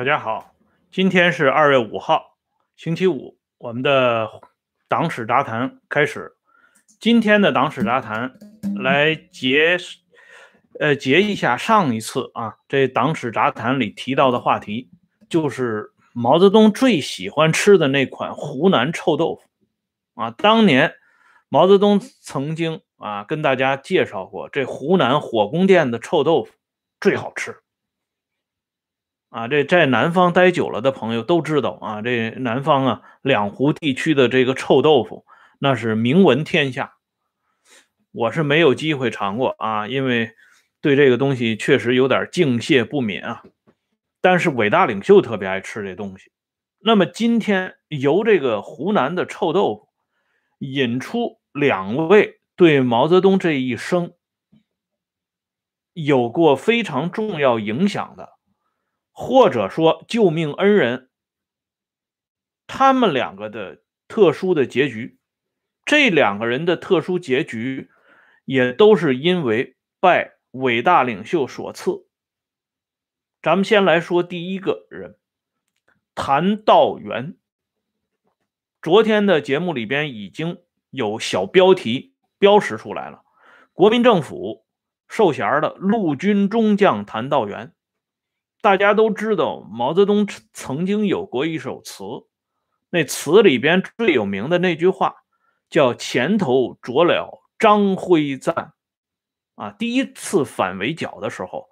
大家好，今天是二月五号，星期五，我们的党史杂谈开始。今天的党史杂谈来结，呃，结一下上一次啊，这党史杂谈里提到的话题，就是毛泽东最喜欢吃的那款湖南臭豆腐啊。当年毛泽东曾经啊跟大家介绍过，这湖南火宫殿的臭豆腐最好吃。啊，这在南方待久了的朋友都知道啊，这南方啊两湖地区的这个臭豆腐那是名闻天下。我是没有机会尝过啊，因为对这个东西确实有点敬谢不敏啊。但是伟大领袖特别爱吃这东西。那么今天由这个湖南的臭豆腐引出两位对毛泽东这一生有过非常重要影响的。或者说救命恩人，他们两个的特殊的结局，这两个人的特殊结局，也都是因为拜伟大领袖所赐。咱们先来说第一个人，谭道源。昨天的节目里边已经有小标题标识出来了，国民政府授衔的陆军中将谭道源。大家都知道，毛泽东曾经有过一首词，那词里边最有名的那句话叫“前头着了张辉瓒”。啊，第一次反围剿的时候，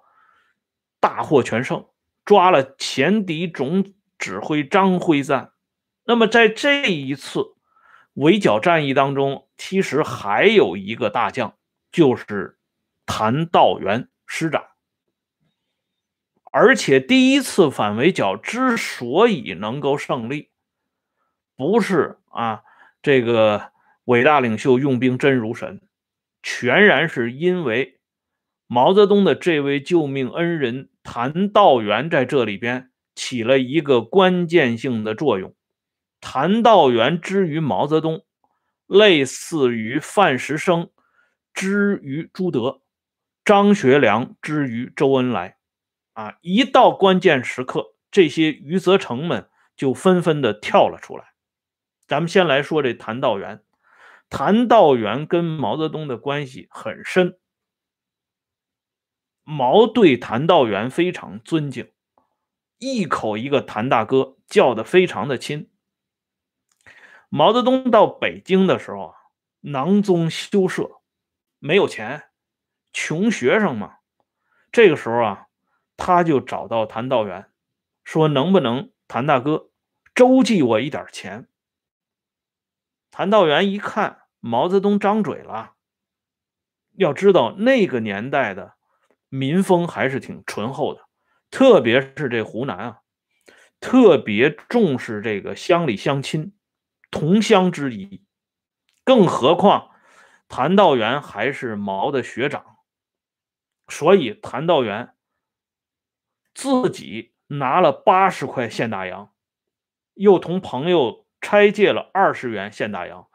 大获全胜，抓了前敌总指挥张辉瓒。那么在这一次围剿战役当中，其实还有一个大将，就是谭道源师长。而且第一次反围剿之所以能够胜利，不是啊这个伟大领袖用兵真如神，全然是因为毛泽东的这位救命恩人谭道源在这里边起了一个关键性的作用。谭道源之于毛泽东，类似于范石生之于朱德，张学良之于周恩来。啊！一到关键时刻，这些余则成们就纷纷的跳了出来。咱们先来说这谭道源，谭道源跟毛泽东的关系很深，毛对谭道源非常尊敬，一口一个谭大哥，叫的非常的亲。毛泽东到北京的时候啊，囊中羞涩，没有钱，穷学生嘛。这个时候啊。他就找到谭道源，说：“能不能谭大哥周济我一点钱？”谭道源一看毛泽东张嘴了，要知道那个年代的民风还是挺醇厚的，特别是这湖南啊，特别重视这个乡里乡亲、同乡之谊，更何况谭道源还是毛的学长，所以谭道源。自己拿了八十块现大洋，又同朋友拆借了二十元现大洋，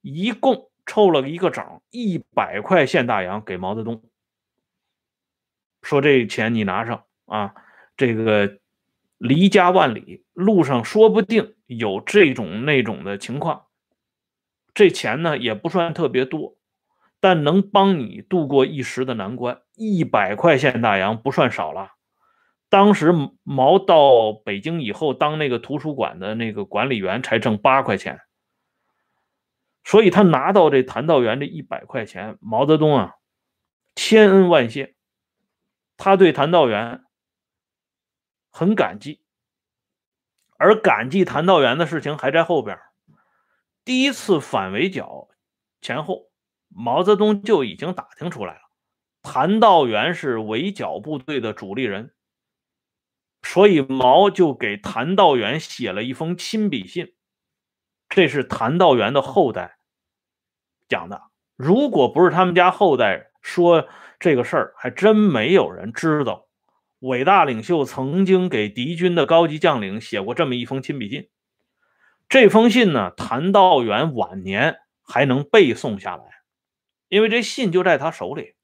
一共凑了一个整一百块现大洋给毛泽东，说这钱你拿上啊，这个离家万里路上说不定有这种那种的情况，这钱呢也不算特别多，但能帮你度过一时的难关，一百块现大洋不算少了。当时毛到北京以后，当那个图书馆的那个管理员才挣八块钱，所以他拿到这谭道源这一百块钱，毛泽东啊，千恩万谢，他对谭道源很感激，而感激谭道源的事情还在后边。第一次反围剿前后，毛泽东就已经打听出来了，谭道源是围剿部队的主力人。所以毛就给谭道源写了一封亲笔信，这是谭道源的后代讲的。如果不是他们家后代说这个事儿，还真没有人知道伟大领袖曾经给敌军的高级将领写过这么一封亲笔信。这封信呢，谭道源晚年还能背诵下来，因为这信就在他手里。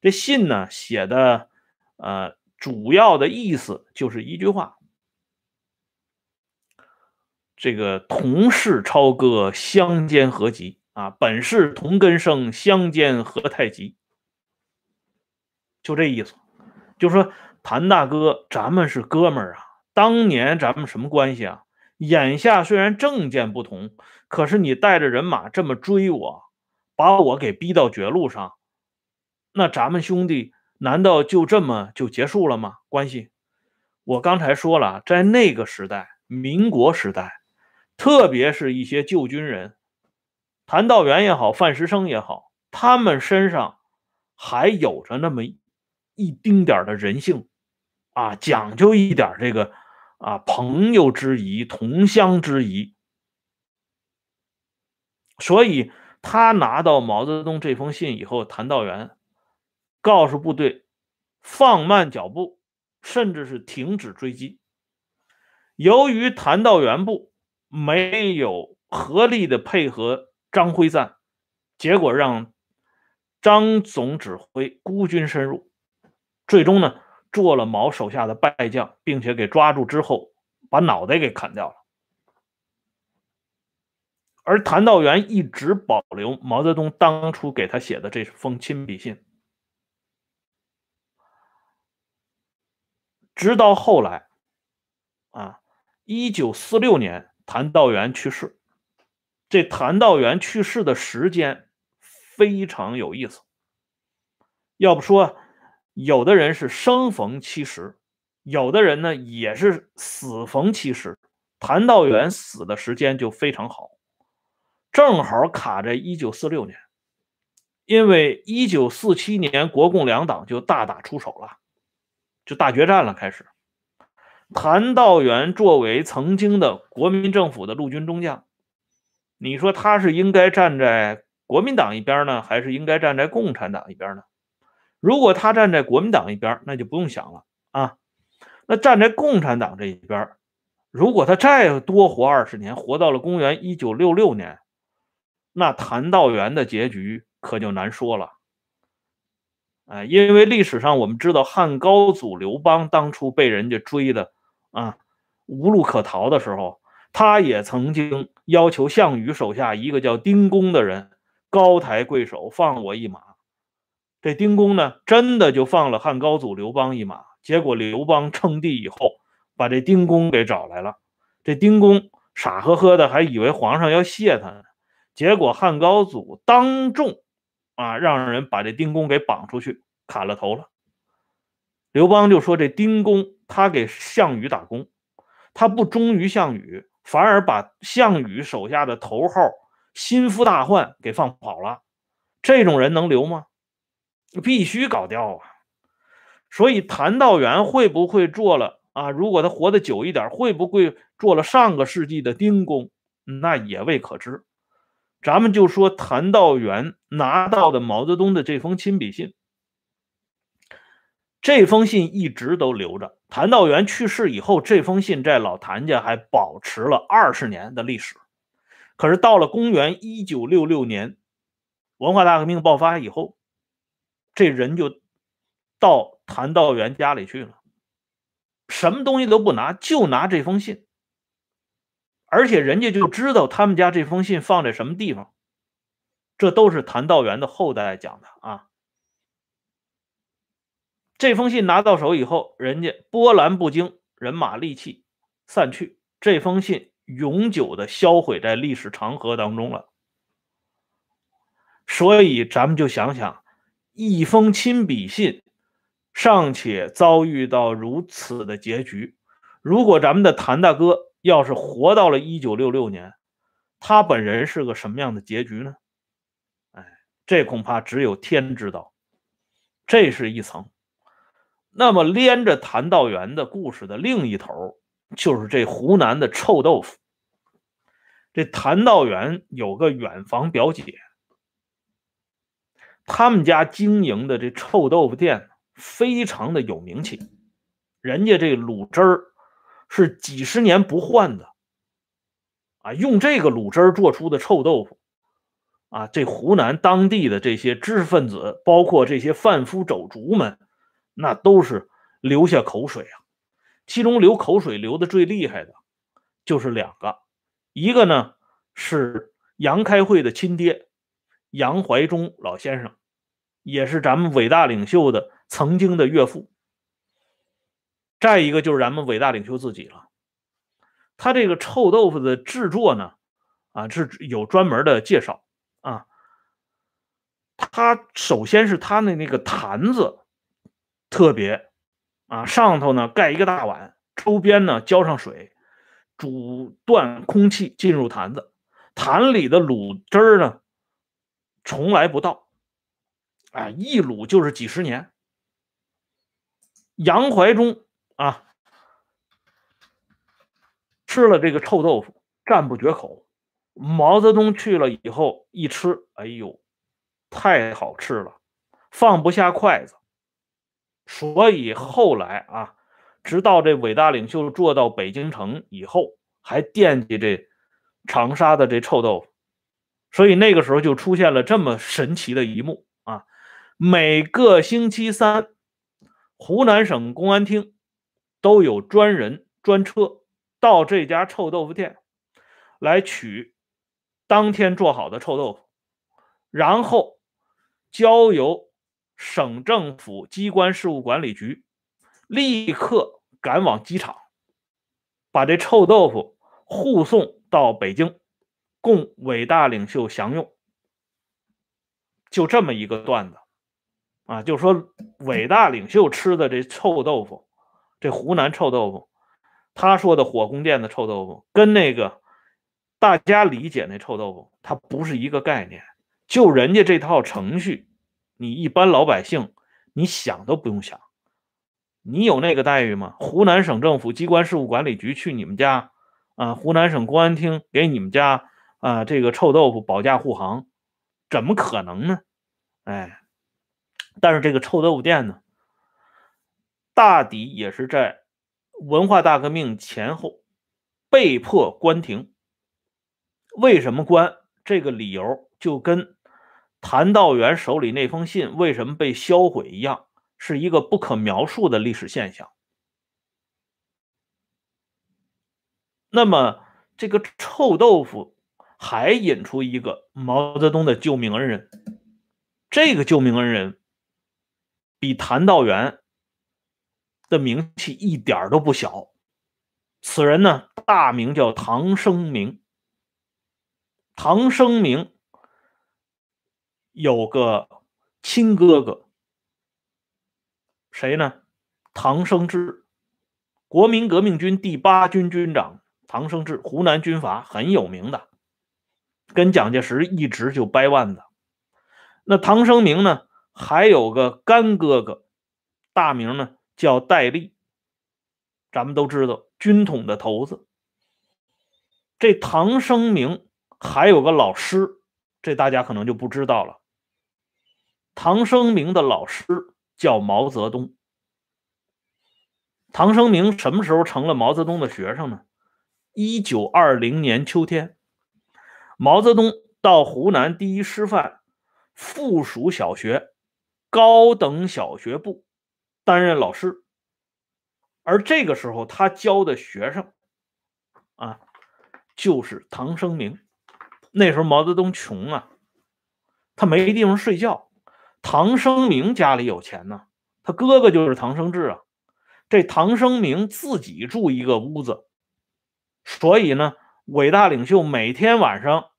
这信呢，写的呃。主要的意思就是一句话：这个同是超歌，相煎何急啊！本是同根生，相煎何太急。就这意思，就说谭大哥，咱们是哥们儿啊。当年咱们什么关系啊？眼下虽然政见不同，可是你带着人马这么追我，把我给逼到绝路上，那咱们兄弟难道就这么就结束了吗？关系？我刚才说了，在那个时代，民国时代，特别是一些旧军人，谭道源也好，范石生也好，他们身上还有着那么一丁点的人性啊，讲究一点这个。啊，朋友之谊，同乡之谊，所以他拿到毛泽东这封信以后，谭道源告诉部队放慢脚步，甚至是停止追击。由于谭道源部没有合力的配合张辉瓒，结果让张总指挥孤军深入，最终呢？做了毛手下的败将，并且给抓住之后，把脑袋给砍掉了。而谭道源一直保留毛泽东当初给他写的这封亲笔信，直到后来，啊，一九四六年谭道源去世。这谭道源去世的时间非常有意思，要不说。有的人是生逢七十，有的人呢也是死逢七十。谭道源死的时间就非常好，正好卡在一九四六年，因为一九四七年国共两党就大打出手了，大决战了。开始，谭道源作为曾经的国民政府的陆军中将，你说他是应该站在国民党一边呢，还是应该站在共产党一边呢？如果他站在国民党一边，那就不用想了啊。那站在共产党这一边，如果他再多活二十年，活到了公元一九六六年，那谭道源的结局可就难说了。哎，因为历史上我们知道，汉高祖刘邦当初被人家追的啊无路可逃的时候，他也曾经要求项羽手下一个叫丁公的人高抬贵手，放我一马。这丁公呢，真的就放了汉高祖刘邦一马。结果刘邦称帝以后，把这丁公给找来了。这丁公傻呵呵的，还以为皇上要谢他呢。结果汉高祖当众啊，让人把这丁公给绑出去，砍了头了。刘邦就说：“这丁公他给项羽打工，他不忠于项羽，反而把项羽手下的头号心腹大患给放跑了。这种人能留吗？”必须搞掉啊！所以谭道源会不会做了啊？如果他活得久一点，会不会做了上个世纪的丁公？那也未可知。咱们就说谭道源拿到的毛泽东的这封亲笔信，这封信一直都留着。谭道源去世以后，这封信在老谭家还保持了二十年的历史。可是到了公元一九六六年，文化大革命爆发以后。这人就到谭道源家里去了，什么东西都不拿，就拿这封信。而且人家就知道他们家这封信放在什么地方，这都是谭道源的后代讲的啊。这封信拿到手以后，人家波澜不惊，人马戾气散去，这封信永久的销毁在历史长河当中了。所以咱们就想想。一封亲笔信，尚且遭遇到如此的结局。如果咱们的谭大哥要是活到了一九六六年，他本人是个什么样的结局呢？哎，这恐怕只有天知道。这是一层。那么连着谭道源的故事的另一头，就是这湖南的臭豆腐。这谭道源有个远房表姐。他们家经营的这臭豆腐店非常的有名气，人家这卤汁儿是几十年不换的，啊，用这个卤汁儿做出的臭豆腐，啊，这湖南当地的这些知识分子，包括这些贩夫走卒们，那都是流下口水啊。其中流口水流的最厉害的，就是两个，一个呢是杨开慧的亲爹杨怀忠老先生，也是咱们伟大领袖的曾经的岳父。再一个就是咱们伟大领袖自己了。他这个臭豆腐的制作呢，啊是有专门的介绍啊。他首先是他的那个坛子特别啊，上头呢盖一个大碗，周边呢浇上水，阻断空气进入坛子。坛里的卤汁儿呢，从来不倒，啊，一卤就是几十年。杨怀忠啊，吃了这个臭豆腐，赞不绝口。毛泽东去了以后一吃，哎呦！太好吃了，放不下筷子，所以后来啊，直到这伟大领袖做到北京城以后，还惦记这长沙的这臭豆腐，所以那个时候就出现了这么神奇的一幕啊！每个星期三，湖南省公安厅都有专人专车到这家臭豆腐店来取当天做好的臭豆腐，然后。交由省政府机关事务管理局立刻赶往机场，把这臭豆腐护送到北京，供伟大领袖享用。就这么一个段子啊，就说伟大领袖吃的这臭豆腐，这湖南臭豆腐，他说的火宫殿的臭豆腐，跟那个大家理解那臭豆腐，它不是一个概念。就人家这套程序，你一般老百姓，你想都不用想，你有那个待遇吗？湖南省政府机关事务管理局去你们家，啊，湖南省公安厅给你们家啊这个臭豆腐保驾护航，怎么可能呢？哎，但是这个臭豆腐店呢，大抵也是在文化大革命前后被迫关停。为什么关？这个理由就跟。谭道源手里那封信为什么被销毁一样，是一个不可描述的历史现象。那么，这个臭豆腐还引出一个毛泽东的救命恩人，这个救命恩人比谭道源的名气一点都不小。此人呢，大名叫唐生明。唐生明。有个亲哥哥，谁呢？唐生智，国民革命军第八军军长。唐生智，湖南军阀很有名的，跟蒋介石一直就掰腕子。那唐生明呢，还有个干哥哥，大名呢叫戴笠。咱们都知道，军统的头子。这唐生明还有个老师，这大家可能就不知道了。唐生明的老师叫毛泽东。唐生明什么时候成了毛泽东的学生呢？一九二零年秋天，毛泽东到湖南第一师范附属小学高等小学部担任老师，而这个时候他教的学生啊，就是唐生明。那时候毛泽东穷啊，他没地方睡觉。唐生明家里有钱呢，他哥哥就是唐生智啊。这唐生明自己住一个屋子，所以呢，伟大领袖每天晚上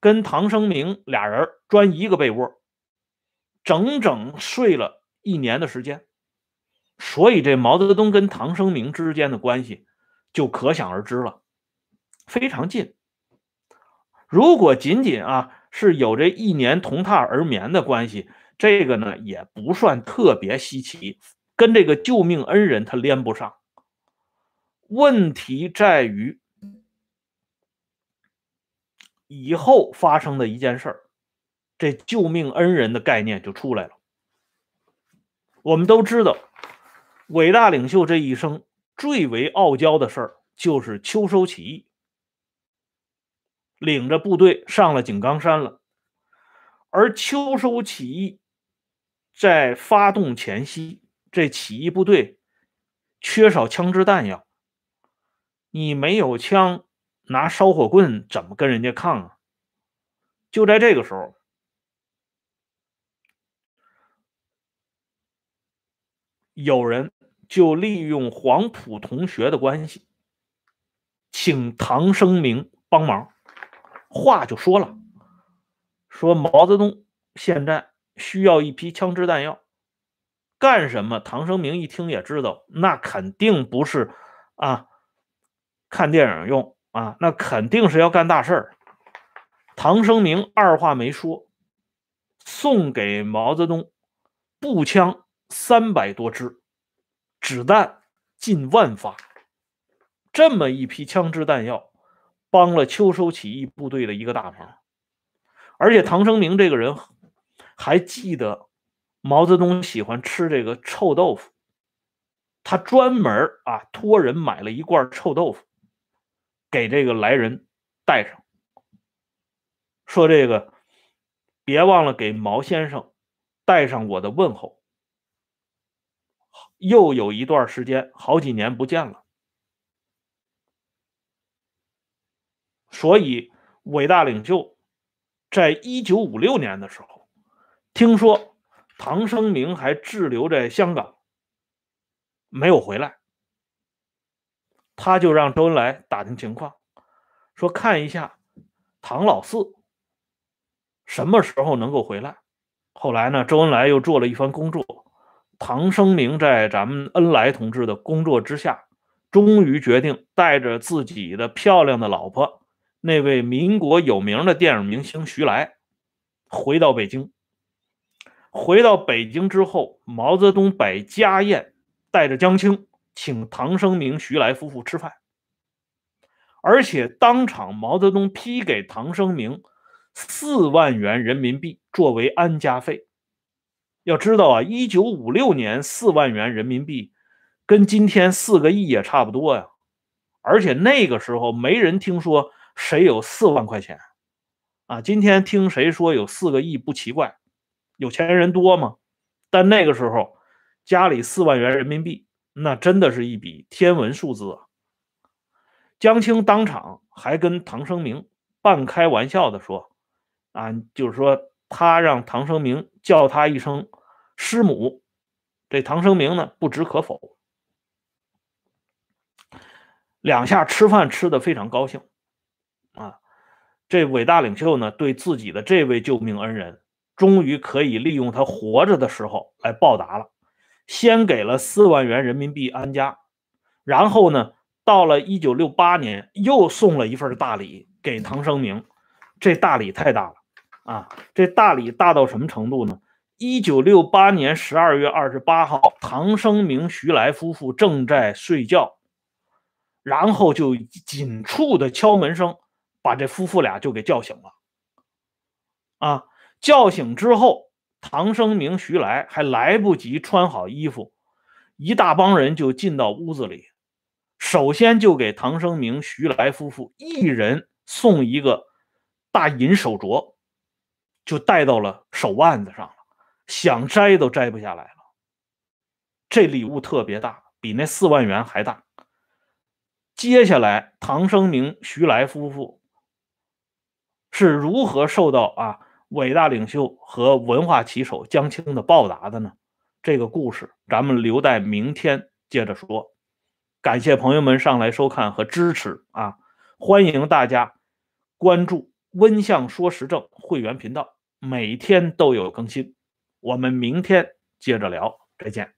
跟唐生明俩人钻一个被窝，整整睡了一年的时间。所以这毛泽东跟唐生明之间的关系就可想而知了，非常近。如果仅仅啊是有这一年同榻而眠的关系。这个呢也不算特别稀奇，跟这个救命恩人他连不上。问题在于以后发生的一件事儿，这救命恩人的概念就出来了。我们都知道，伟大领袖这一生最为傲娇的事儿就是秋收起义，领着部队上了井冈山了，而秋收起义。在发动前夕，这起义部队缺少枪支弹药，你没有枪，拿烧火棍怎么跟人家抗啊？就在这个时候，有人就利用黄埔同学的关系，请唐生明帮忙。话就说了，说毛泽东现在需要一批枪支弹药。干什么？唐生明一听也知道，那肯定不是啊，看电影用啊，那肯定是要干大事儿。唐生明二话没说，送给毛泽东步枪三百多支，子弹近万发，这么一批枪支弹药，帮了秋收起义部队的一个大忙。而且唐生明这个人还记得。毛泽东喜欢吃这个臭豆腐，他专门啊托人买了一罐臭豆腐，给这个来人带上，说这个别忘了给毛先生带上我的问候。又有一段时间，好几年不见了，所以伟大领袖在一九五六年的时候听说。唐生明还滞留在香港，没有回来。他就让周恩来打听情况，说看一下唐老四什么时候能够回来。后来呢，周恩来又做了一番工作，唐生明在咱们恩来同志的工作之下，终于决定带着自己的漂亮的老婆，那位民国有名的电影明星徐来，回到北京。回到北京之后，毛泽东摆家宴，带着江青请唐生明、徐来夫妇吃饭，而且当场毛泽东批给唐生明四万元人民币作为安家费。要知道啊，一九五六年四万元人民币跟今天四个亿也差不多呀，而且那个时候没人听说谁有四万块钱啊，今天听谁说有四个亿不奇怪。有钱人多吗？但那个时候家里四万元人民币，那真的是一笔天文数字啊！江青当场还跟唐生明半开玩笑的说：“啊，就是说他让唐生明叫他一声师母。”这唐生明呢不知可否，两下吃饭吃的非常高兴啊！这伟大领袖呢对自己的这位救命恩人。终于可以利用他活着的时候来报答了，先给了四万元人民币安家，然后呢，到了一九六八年又送了一份大礼给唐生明，这大礼太大了啊！这大礼大到什么程度呢？一九六八年十二月二十八号，唐生明、徐来夫妇正在睡觉，然后就紧促的敲门声把这夫妇俩就给叫醒了，啊！叫醒之后，唐生明、徐来还来不及穿好衣服，一大帮人就进到屋子里，首先就给唐生明、徐来夫妇一人送一个大银手镯，就戴到了手腕子上了，想摘都摘不下来了。这礼物特别大，比那四万元还大。接下来，唐生明、徐来夫妇是如何受到啊？伟大领袖和文化旗手江青的报答的呢？这个故事咱们留待明天接着说。感谢朋友们上来收看和支持啊！欢迎大家关注“温相说时政”会员频道，每天都有更新。我们明天接着聊，再见。